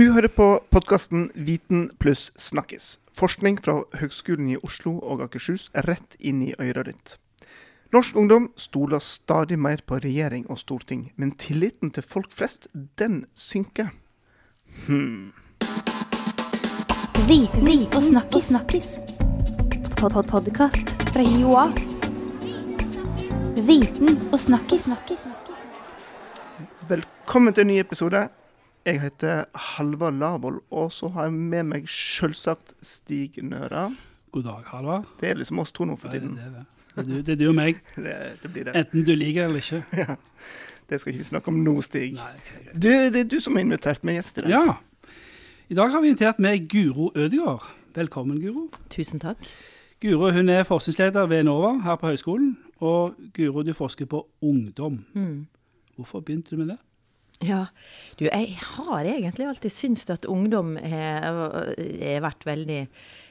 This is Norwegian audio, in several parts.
Du hører på podkasten Viten pluss snakkis. Forskning fra Høgskolen i Oslo og Akershus rett inn i øret ditt. Norsk ungdom stoler stadig mer på regjering og storting, men tilliten til folk flest, den synker. Hmm. Viten og snakkis. snakkis. Pod -pod Podkast fra Joa. Viten og snakkis. Velkommen til en ny episode. Jeg heter Halvard Lavoll, og så har jeg med meg selvsagt Stig Nøra. God dag, Halvard. Det er liksom oss to nå for Ja, det, tiden. er det. Det, er du, det er du og meg, Det, det blir det. enten du liker det eller ikke. Ja. Det skal ikke vi snakke om nå, Stig. Nei, ok, greit. Du, det er du som har invitert med gjest i dag. Ja. I dag har vi invitert med Guro Ødegaard. Velkommen, Guro. Tusen takk. Guro hun er forskningsleder ved NOVA her på høyskolen. Og Guro, du forsker på ungdom. Mm. Hvorfor begynte du med det? Ja, du, jeg har egentlig alltid syntes at ungdom har, vært veldig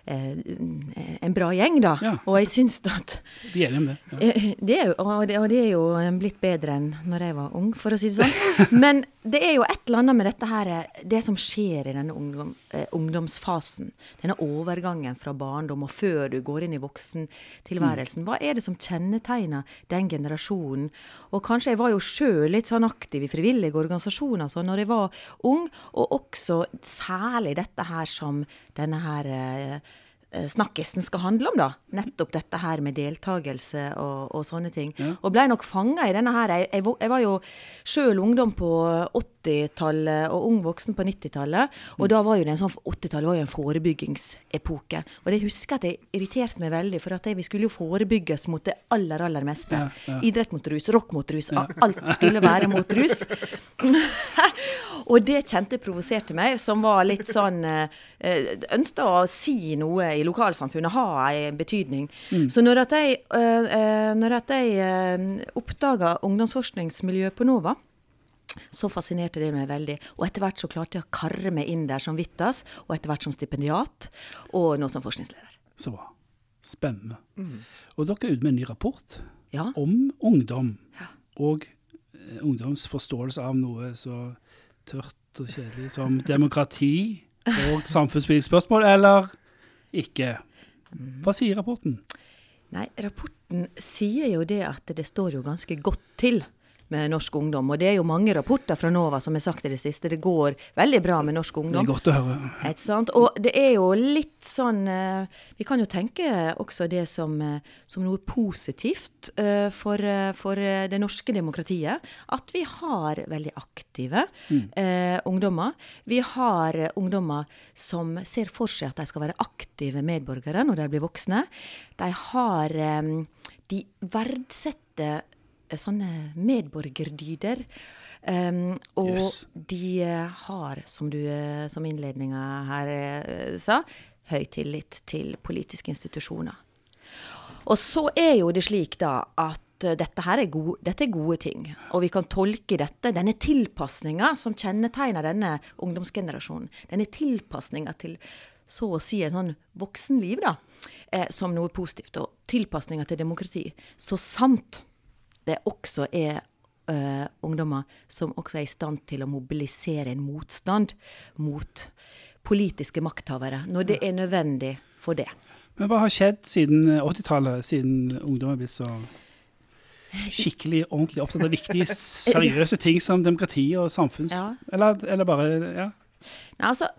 en bra gjeng, da. Ja. Og jeg syns at Vi er enige om det. Ja. eh, det er og, det, og det er jo blitt bedre enn når jeg var ung, for å si det sånn. Men det er jo et eller annet med dette her, eh, det som skjer i denne ungdom, eh, ungdomsfasen. Denne overgangen fra barndom og før du går inn i voksentilværelsen. Hva er det som kjennetegner den generasjonen? Og kanskje jeg var jo sjøl litt sånn aktiv i frivillige organisasjoner så når jeg var ung, og også særlig dette her som denne her eh, eh, snakkisen skal handle om, da. Nettopp dette her med deltakelse og, og sånne ting. Ja. Og blei nok fanga i denne her. Jeg, jeg, jeg var jo sjøl ungdom på 80-tallet og ung voksen på 90-tallet. Og Mm. da var jo det en sånn 80-tallet var jo en forebyggingsepoke. Og det husker jeg at jeg irriterte meg veldig, for at vi skulle jo forebygges mot det aller, aller meste. Ja, ja. Idrett mot rus, rock mot rus. Alt skulle være mot rus. og det kjente provoserte meg, som var litt sånn eh, Ønsket å si noe i lokalsamfunnet, ha en betydning. Så når at jeg, øh, øh, når at jeg øh, oppdaga ungdomsforskningsmiljøet på NOVA, så fascinerte det meg veldig. Og etter hvert så klarte jeg å karre meg inn der som Vittas, og etter hvert som stipendiat, og nå som forskningsleder. Så bra. Spennende. Og dere er ute med en ny rapport Ja. om ungdom. Ja. Og eh, ungdoms forståelse av noe så tørt og kjedelig som demokrati og samfunnspolitiske spørsmål, eller ikke. Hva sier rapporten? Nei, rapporten sier jo det at det står jo ganske godt til med norsk ungdom. Og det er jo mange rapporter fra NOVA som har sagt i det siste. Det går veldig bra med norsk ungdom. Det er godt å høre. Et, sant? Og det er jo litt sånn eh, Vi kan jo tenke også det som, eh, som noe positivt eh, for, for det norske demokratiet. At vi har veldig aktive mm. ungdommer. Vi har ungdommer som ser for seg at de skal være aktive medborgere når de blir voksne. De har De verdsetter sånne medborgerdyder. Um, og Yes. de eh, har, som du eh, som innledninga her eh, sa, høy tillit til politiske institusjoner. Og så er jo det slik da at dette her er gode, dette er gode ting. Og vi kan tolke dette, denne tilpasninga som kjennetegner denne ungdomsgenerasjonen, denne tilpasninga til så å si en sånn voksenliv, da, eh, som noe positivt. Og tilpasninga til demokrati. Så sant det også er uh, ungdommer som også er i stand til å mobilisere en motstand mot politiske makthavere, når det er nødvendig for det. Men hva har skjedd siden eh, 80-tallet, siden ungdom er blitt så skikkelig ordentlig opptatt av viktige, seriøse ting som demokrati og samfunns... Ja. Eller, eller bare Ja. Nei, altså,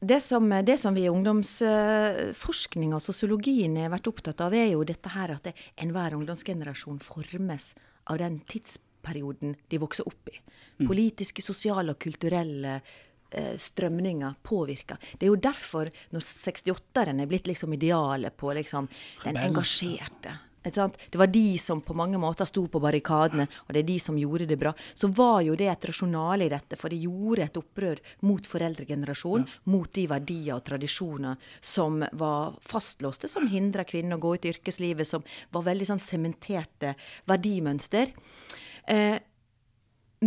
det som, det som vi i ungdomsforskning og sosiologien har vært opptatt av, er jo dette her at det, enhver ungdomsgenerasjon formes av den tidsperioden de vokser opp i. Politiske, sosiale og kulturelle eh, strømninger påvirker. Det er jo derfor, når 68-eren er blitt liksom idealet på liksom, den engasjerte? Det var de som på mange måter sto på barrikadene, og det er de som gjorde det bra. Så var jo det et rasjonale i dette, for det gjorde et opprør mot foreldregenerasjonen, mot de verdier og tradisjoner som var fastlåste, som hindra kvinner å gå ut i yrkeslivet, som var veldig sånn sementerte verdimønster. Eh,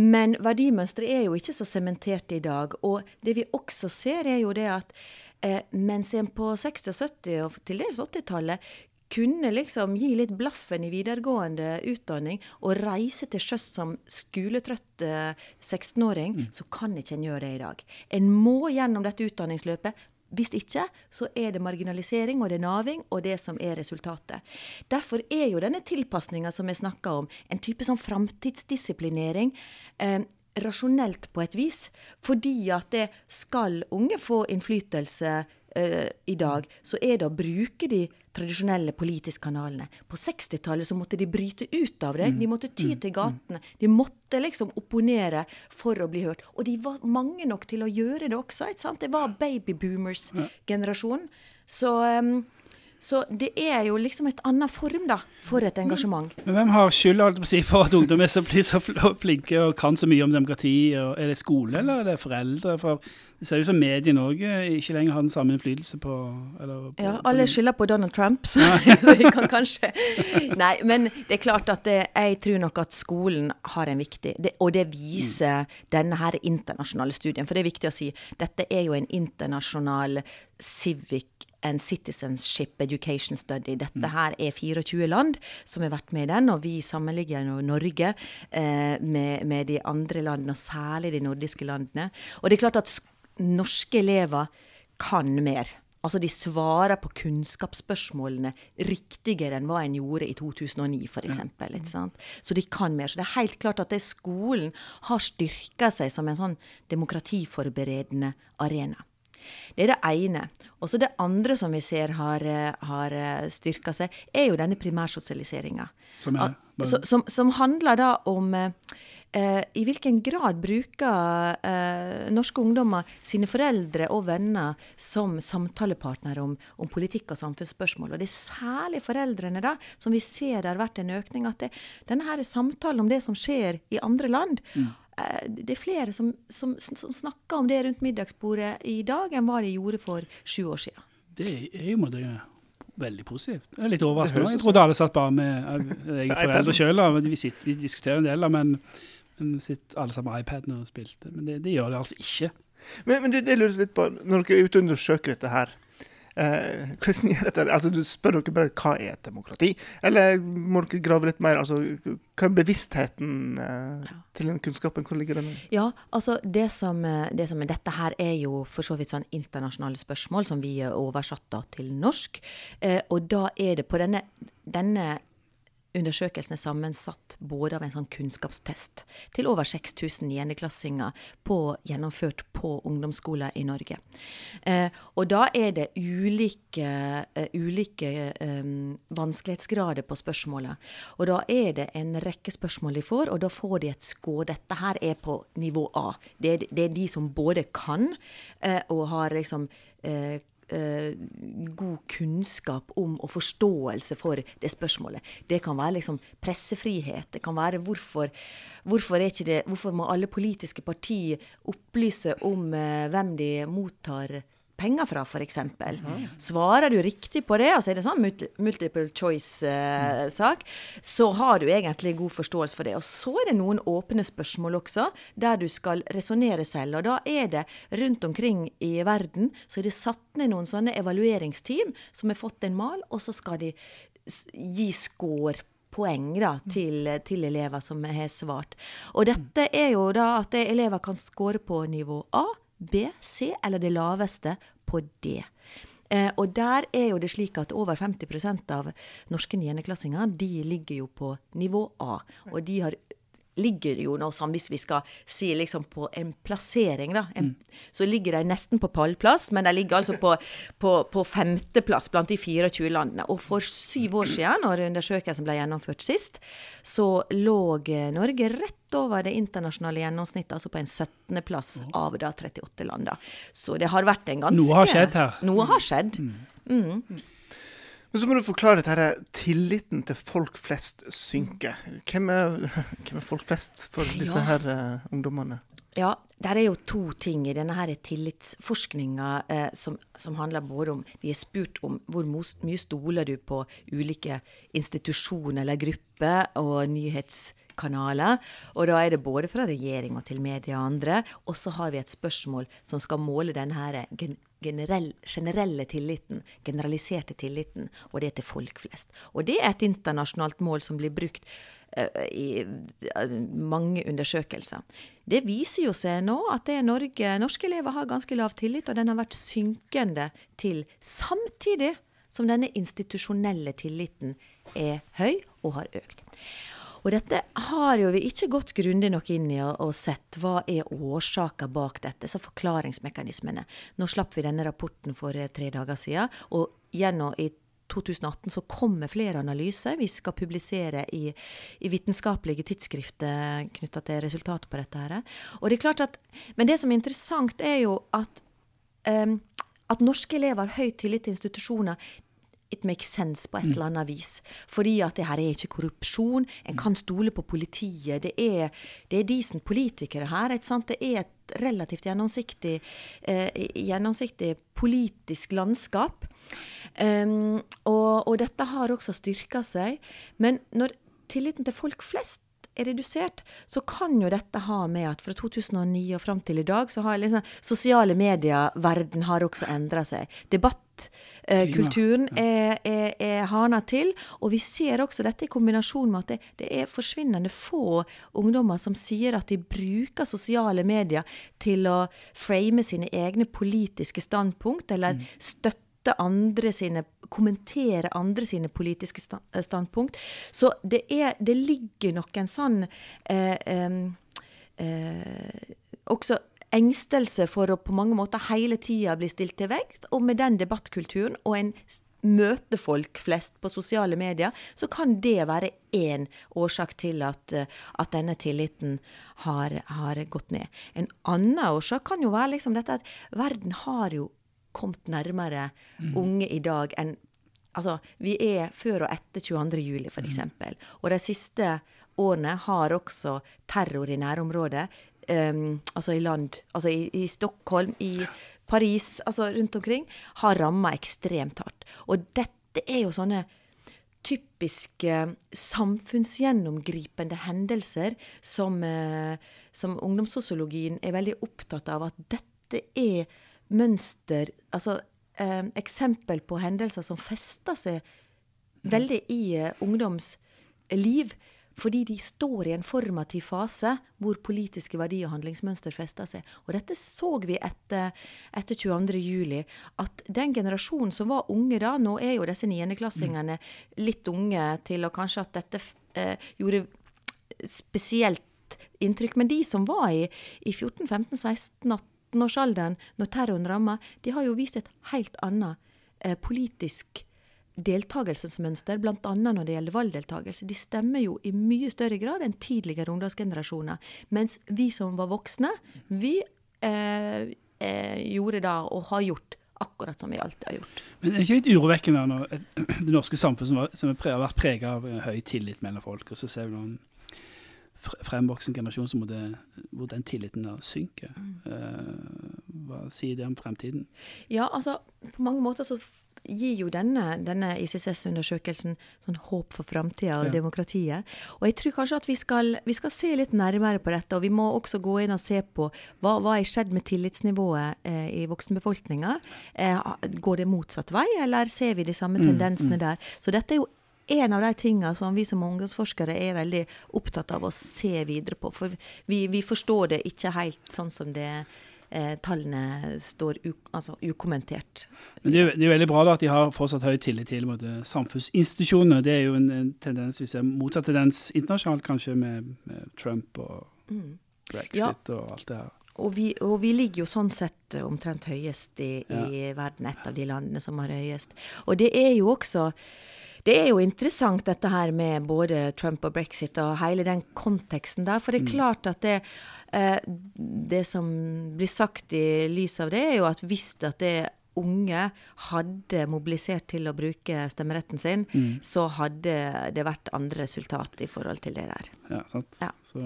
men verdimønsteret er jo ikke så sementert i dag. Og det vi også ser, er jo det at eh, mens en på 60-, og 70- og til dels 80-tallet kunne liksom gi litt blaffen i videregående utdanning og reise til sjøs som skoletrøtt eh, 16-åring, så kan ikke en gjøre det i dag. En må gjennom dette utdanningsløpet. Hvis ikke, så er det marginalisering og det er naving, og det som er resultatet. Derfor er jo denne tilpasninga som jeg snakka om, en type sånn framtidsdisiplinering. Eh, rasjonelt på et vis. Fordi at det skal unge få innflytelse eh, i dag, så er det å bruke de tradisjonelle politiske kanalene. På 60-tallet så måtte de bryte ut av det. De måtte ty til gatene. De måtte liksom opponere for å bli hørt. Og de var mange nok til å gjøre det også. ikke sant? Det var babyboomers-generasjonen. Så, um, så det er jo liksom et annet form da, for et engasjement. Men hvem har skyld holdt å si, for at ungdom er så, blir så flinke og kan så mye om demokrati? Er det skole, eller er det foreldre? For det ser ut som mediene òg ikke lenger har den samme innflytelse på eller, på, Ja, alle skylder på Donald Trump, så, så vi kan kanskje Nei, men det er klart at det, jeg tror nok at skolen har en viktig det, Og det viser denne her internasjonale studien. For det er viktig å si, dette er jo en internasjonal civic and citizenship education study. Dette her er 24 land som har vært med i den, og vi sammenligner Norge eh, med, med de andre landene, og særlig de nordiske landene. Og det er klart at norske elever kan mer. Altså de svarer på kunnskapsspørsmålene riktigere enn hva en gjorde i 2009 f.eks. Ja. Så de kan mer. Så det er helt klart at det skolen har styrka seg som en sånn demokratiforberedende arena. Det er det ene. Og så det andre som vi ser har, eh, har styrka seg, er jo denne primærsosialiseringa. Som Som, som handler da om eh, eh, i hvilken grad bruker eh, norske ungdommer sine foreldre og venner som samtalepartnere om, om politikk og samfunnsspørsmål. Og det er særlig foreldrene da, som vi ser det har vært en økning. At det, denne her samtalen om det som skjer i andre land eh, Det er flere som, som, som snakker om det rundt middagsbordet i dag, enn hva de gjorde for sju år siden. Det er jo det veldig positivt. Det er litt overraskende. Jeg trodde alle satt bare med eh, Jeg er foreldre sjøl, vi, vi diskuterer en del, men, men sitter alle sammen med iPaden og spilte. Men det, det gjør det altså ikke. Men, men det, det lurer jeg litt på, når dere er ute og undersøker dette her eh, hvordan gjør dette? Altså, du spør dere bare hva er et demokrati? Eller må dere grave litt mer? Altså, hva er bevisstheten eh, til den kunnskapen? Hvor ligger den? Ja, altså det som, eh, det som er Dette her er jo for så vidt sånn internasjonale spørsmål som vi er oversatt da til norsk. Eh, og da er det på denne, denne undersøkelsen er sammensatt både av en sånn kunnskapstest til over 6000 niendeklassinger gjennomført på ungdomsskoler i Norge. Eh, og da er det ulike, uh, ulike um, vanskelighetsgrader på spørsmålet. Og da er det en rekke spørsmål de får, og da får de et skå. Dette her er på nivå A. Det er, det er de som både kan uh, og har liksom eh, eh, god kunnskap om og forståelse for det spørsmålet. Det kan være liksom pressefrihet. Det kan være hvorfor, hvorfor, det, hvorfor må alle politiske partier opplyse om eh, hvem de mottar penger fra, f.eks. Svarer du riktig på det, altså er det sånn multiple choice-sak, så har du egentlig god forståelse for det. Og så er det noen åpne spørsmål også, der du skal resonnere selv. Og da er det rundt omkring i verden så er det satt ned noen sånne evalueringsteam som har fått en mal, og så skal de gi score poeng da, til, til elever som har svart. Og dette er jo da at elever kan score på nivå A, B, C eller det laveste på D. Eh, og der er jo det slik at over 50% av norske niendeklassinger de ligger jo på nivå A. Og de har ligger jo nå sånn, hvis vi skal si liksom på en plassering, da, en, så ligger de nesten på pallplass, men de ligger altså på, på, på femteplass blant de 24 landene. Og for syv år siden, når undersøkelsen ble gjennomført sist, så lå Norge rett over det internasjonale gjennomsnittet, altså på en 17.-plass av da 38 land. Så det har vært en ganske Noe har skjedd her. Noe har skjedd. Men så må du forklare dette her, tilliten til folk flest synker. Hvem er, hvem er folk flest for disse Ja. her uh, ungdommene? Ja, der er jo to ting i denne her tillitsforskninga eh, som, som handler både om Vi er spurt om hvor mye stoler du på ulike institusjoner eller grupper og nyhetskanaler. Og da er det både fra regjering og til media og andre. Og så har vi et spørsmål som skal måle denne her generell, generelle tilliten, generaliserte tilliten, og det er til folk flest. Og det er et internasjonalt mål som blir brukt uh, i uh, mange undersøkelser. Det viser jo seg nå at det Norge, norske elever har ganske lav tillit, og den har vært synkende til samtidig som denne institusjonelle tilliten er høy og har økt. Og dette har jo vi ikke gått grundig nok inn i og, sett hva er årsaka bak dette, så forklaringsmekanismene. Nå slapp vi denne rapporten for eh, tre dager siden, og gjennom i 2018 så kommer flere analyser vi skal publisere i, i vitenskapelige tidsskrifter knytta til resultatet på dette. her. Og det er klart at, Men det som er interessant, er jo at, um, at norske elever har høy tillit til institusjoner. It makes sense på et eller annet vis. Fordi at det her er ikke korrupsjon. En kan stole på politiet. Det er, det er decent politikere her. Det er et relativt gjennomsiktig, eh, gjennomsiktig politisk landskap. Um, og, og, dette har også styrka seg. Men når tilliten til folk flest er redusert, så kan jo dette ha med at fra 2009 og fram til i dag, så har liksom sosiale medier-verden har også endra seg. Debattkulturen eh, er, er, er hana til, og vi ser også dette i kombinasjon med at det, det, er forsvinnende få ungdommer som sier at de bruker sosiale medier til å frame sine egne politiske standpunkt, eller mm. støtte andre sine, kommentere andre sine politiske eh, standpunkt. Så det, er, det ligger nok en sånn eh, eh, Også engstelse for å på mange måter hele tida bli stilt til vekt. Og med den debattkulturen og en møte folk flest på sosiale medier, så kan det være én årsak til at, eh, at denne tilliten har, har, gått ned. En annen årsak kan jo være liksom dette at verden har jo kommet nærmere mm. unge i dag enn Altså, vi er før og etter 22. juli, f.eks. Mm. Og de siste årene har også terror i nærområdet, um, altså i land Altså i, i, Stockholm, i Paris, altså rundt omkring, har ramma ekstremt hardt. Og dette er jo sånne typiske samfunnsgjennomgripende hendelser som, uh, som ungdomssosiologien er veldig opptatt av at dette er mønster Altså eh, eksempel på hendelser som fester seg mm. veldig i eh, ungdomsliv. Fordi de står i en formativ fase hvor politiske verdi- og handlingsmønster fester seg. Og dette så vi etter, etter 22.07. At den generasjonen som var unge da, nå er jo disse niendeklassingene litt unge til og kanskje at dette eh, gjorde spesielt inntrykk. Men de som var i, i 14, 15, 16, 18 18-årsalderen, når terroren rammer, de har jo vist et helt annet eh, politisk deltakelsesmønster, bl.a. når det gjelder valgdeltakelse. De stemmer jo i mye større grad enn tidligere ungdomsgenerasjoner. Mens vi som var voksne, vi eh, eh, gjorde da, og har gjort, akkurat som vi alltid har gjort. Men er det ikke litt urovekkende når det norske samfunnet som, har vært preget av høy tillit mellom folk, og så ser vi noen fremvoksende generasjon som måtte, hvor den tilliten der synker. Mm. Uh, hva sier det om fremtiden? Ja, altså på mange måter så gir jo denne, denne ICCS-undersøkelsen sånn håp for framtida og ja. demokratiet. Og jeg tror kanskje at vi skal, vi skal, se litt nærmere på dette. Og vi må også gå inn og se på hva, hva er skjedd med tillitsnivået eh, i voksenbefolkninga. Eh, går det motsatt vei, eller ser vi de samme mm, tendensene mm, mm. der? Så dette er jo en av de tingene som vi som ungdomsforskere er veldig opptatt av å se videre på. For vi, vi forstår det ikke helt sånn som det eh, tallene står u, altså, ukommentert. Men det er, det er veldig bra da at de har fortsatt høy tillit til måte, samfunnsinstitusjonene. Det er jo en, en, tendens vi ser motsatt tendens internasjonalt, kanskje med, med Trump og mm. brexit ja. og alt det her. Og vi, og vi, ligger jo sånn sett omtrent høyest i, ja. i verden, et av de landene som har høyest. Og det er jo også det er jo interessant dette her med både Trump og brexit og hele den konteksten der. For det er mm. klart at det, eh, det som blir sagt i lys av det, er jo at hvis at det unge hadde mobilisert til å bruke stemmeretten sin, mm. så hadde det vært andre resultat i forhold til det der. Ja, sant. Ja. Så.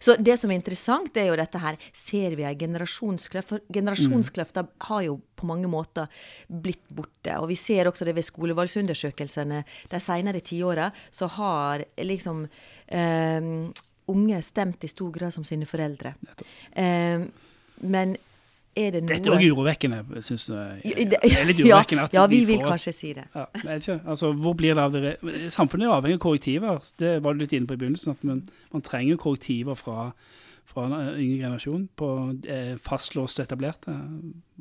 så. det som er interessant, er jo dette her Ser vi ei generasjonskløft? For generasjonskløfta mm. har jo på mange måter blitt borte. Og vi ser også det ved skolevalgsundersøkelsene de senere tiåra, så har liksom eh, unge stemt i stor grad som sine foreldre. Eh, men er det noe Dette er òg urovekkende, syns jeg. Det er litt urovekkende at ja, vi vi vil får kanskje si det. ja, ikke. Altså, hvor blir det av det Samfunnet er avhengig av korrektiver. Det var du litt inne på i begynnelsen. at Man, man trenger korrektiver fra, fra en yngre generasjon på eh, fastlåst og etablerte.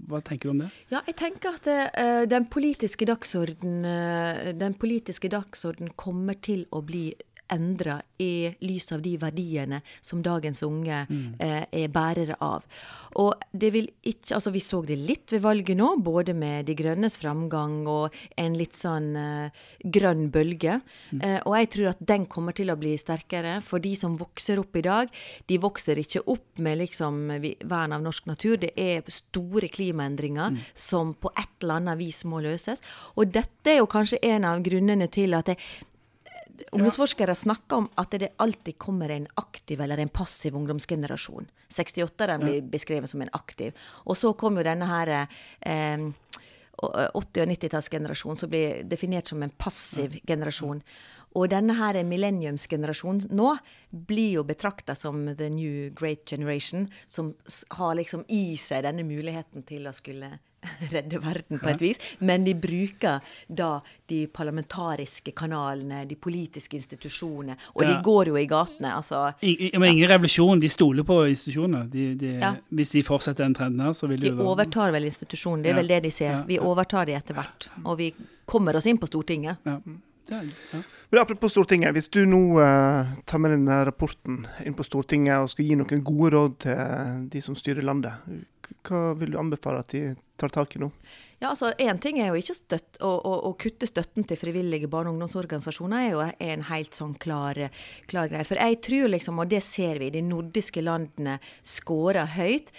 Hva tenker du om det? Ja, jeg tenker at eh, den politiske dagsorden eh, Den politiske dagsorden kommer til å bli endra i lys av de verdiene som dagens unge eh, er bærere av. Og det vil ikke Altså, vi så det litt ved valget nå, både med De grønnes framgang og en litt sånn eh, grønn bølge. Eh, og jeg tror at den kommer til å bli sterkere. For de som vokser opp i dag, de vokser ikke opp med liksom vern av norsk natur. Det er store klimaendringer som på et eller annet vis må løses. Og dette er jo kanskje en av grunnene til at det, Ungdomsforskere snakker om at det alltid kommer en aktiv eller en passiv ungdomsgenerasjon. 68-eren blir beskrevet som en aktiv. Og så kom jo denne her eh, 80- og 90-tallsgenerasjonen som blir definert som en passiv generasjon. Og denne her millenniumsgenerasjonen nå blir jo betrakta som the new great generation, som har liksom i seg denne muligheten til å skulle redde verden på et vis. Men de bruker da de parlamentariske kanalene, de politiske institusjonene. Og de går jo i gatene. Altså, I, i, men ingen revolusjon. De stoler på institusjoner. De, de, Ja. Hvis de fortsetter den trenden her, så vil de De overtar vel institusjonen. Det er Ja. vel det de ser. Ja, Vi overtar de etter hvert. Og vi kommer oss inn på Stortinget. Ja. Det, er- ja. Men apropos Stortinget. Hvis du nå uh, tar med denne rapporten inn på Stortinget og skal gi noen gode råd til de som styrer landet, hva vil du anbefale at de tar tak i nå? Ja, altså Én ting er jo ikke støtt, å, å, å kutte støtten til frivillige barne- og ungdomsorganisasjoner er jo en helt sånn klar, klar greie. For jeg tror liksom, og det ser vi, de nordiske landene scorer høyt.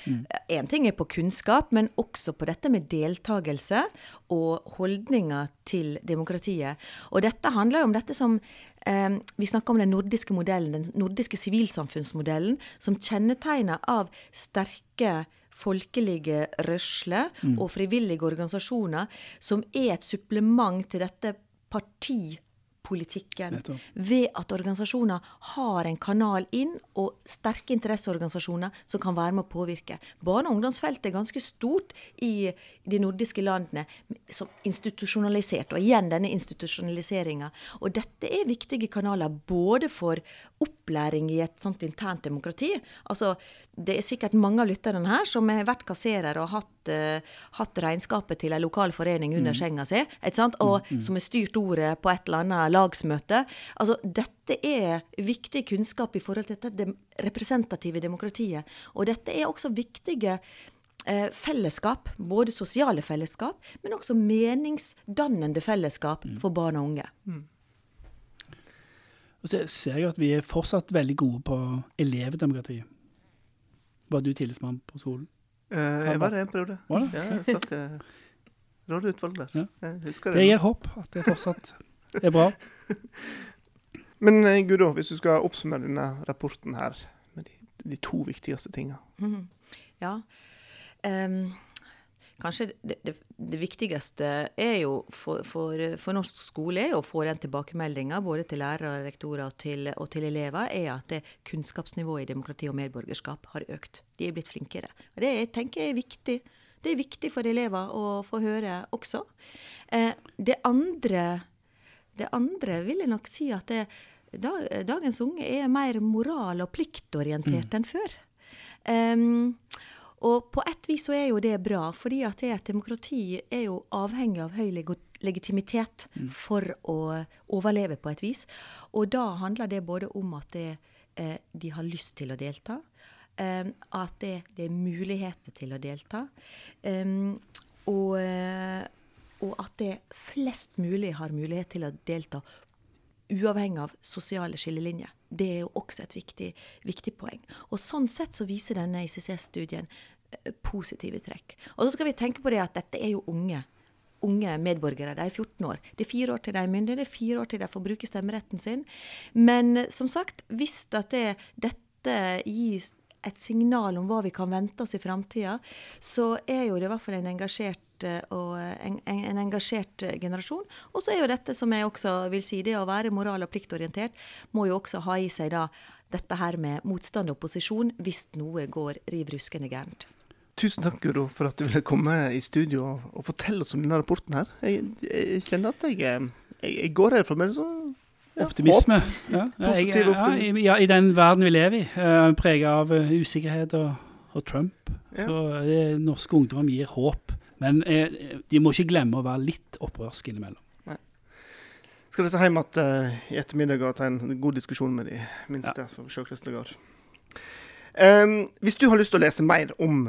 Én ting er på kunnskap, men også på dette med deltakelse og holdninger til demokratiet. Og dette handler jo om dette som eh, Vi snakker om den nordiske modellen, den nordiske sivilsamfunnsmodellen, som kjennetegner av sterke folkelige rørsler og frivillige organisasjoner, som er et supplement til dette partipolitikken. Ved at organisasjoner har en kanal inn, og sterke interesseorganisasjoner som kan være med å påvirke. Barne- og ungdomsfeltet er ganske stort i de nordiske landene, som institusjonalisert. Og igjen denne institusjonaliseringa. Og dette er viktige kanaler både for opplæring i et sånt internt demokrati. Altså, det er sikkert mange av lytterne her som har vært kasserer og hatt, uh, hatt regnskapet til en lokal forening under senga si, ikke sant? og som har styrt ordet på et eller annet lagsmøte. Altså, dette er viktig kunnskap i forhold til dette dem representative demokratiet. Og dette er også viktige eh, fellesskap, både sosiale fellesskap, men også meningsdannende fellesskap for barn og unge. Og så ser jeg at vi er fortsatt veldig gode på elevdemokrati. Var du tillitsmann på skolen? Eh, jeg var det en periode. Var det? Ja, jeg satt i rådeutvalg der. Ja. Jeg husker Det det. gir håp at det fortsatt er bra. Men eh, Gudo, hvis du skal oppsummere denne rapporten her med de, de to viktigste tinga. -hmm. Ja. Ehm, kanskje det, det, det viktigste jo for, for, for norsk skole er jo å få den tilbakemeldinga både til lærere, rektorer og til, og til elever, er at kunnskapsnivået i demokrati og medborgerskap har økt. De er blitt flinkere. Og det jeg tenker er viktig. Det er viktig for elever å få høre også. Eh, det andre det andre vil jeg nok si at det, dag, dagens unge er mer moral- og pliktorientert enn før. Em, og på et vis så er jo det bra, fordi at det, et demokrati er jo avhengig av høy legitimitet for å overleve på et vis. Og da handler det både om at det, eh, de har lyst til å delta, eh, at det, det er muligheter til å delta, eh, og, eh, og at det flest mulig har mulighet til å delta uavhengig av sosiale skillelinjer. Det er jo også et viktig, viktig poeng. Og sånn sett så viser denne ICC-studien eh, positive trekk. Og så skal vi tenke på det at dette er jo unge. Unge medborgere. De er 14 år. Det er fire år til de er myndige, det er fire år til de får bruke stemmeretten sin. Men eh, som sagt, hvis det, dette gis et signal om hva vi kan vente oss i framtida, så er jo det i hvert fall en engasjert eh, og en, en, en engasjert eh, generasjon. Og så er jo dette, som jeg også vil si, det å være moral- og pliktorientert, må jo også ha i seg da dette her med motstand og opposisjon hvis noe går riv ruskende gærent. Tusen takk, Guro, for at du ville komme i studio og, og fortelle oss om denne rapporten her. Jeg, jeg kjenner at jeg, eh, jeg, jeg går med sånn Optimisme. Ja, ja, Positiv optimisme. Ja, i, ja, den verden vi lever i, uh, prega av uh, usikkerhet og, og Trump. Ja. Så det, norsk ungdom gir håp. Men eh, de må ikke glemme å være litt opprørske innimellom. Skal reise hjem igjen uh, i ettermiddag og ta en god diskusjon med de minste. for Em, hvis du har lyst til å lese mer om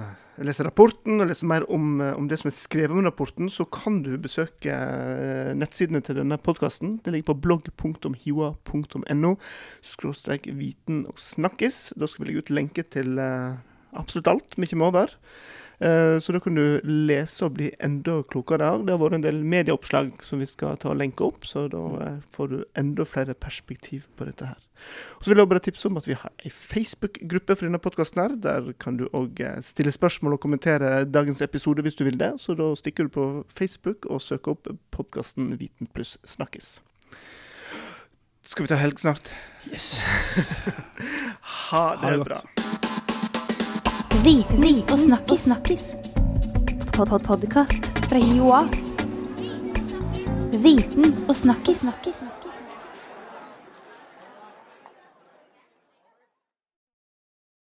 lese rapporten og lese mer om, eh, om det som er skrevet om rapporten, så kan du besøke eh, nettsidene til denne podkasten. Det ligger på blogg.hiwa.no skråstrek viten og snakkis. Da skal vi legge ut lenke til eh, absolutt alt. Mye må der. Eh, Så da kan du lese og bli enda klokere. Det har vært en del medieoppslag som vi skal ta og lenke opp, så da eh, får du enda flere perspektiv på dette her. Og så vil jeg bare tipse om at vi har ei Facebook-gruppe for denne podkasten her. Der kan du òg stille spørsmål og kommentere dagens episode hvis du vil det. Så da stikker du på Facebook og søker opp podkasten Viten pluss snakkes. Skal vi ta helg snart? Yes. Ha det, Ha det bra. Viten og snakkis. snakkis. Pod -pod Podkast fra Joa. Viten og snakkis. snakkis.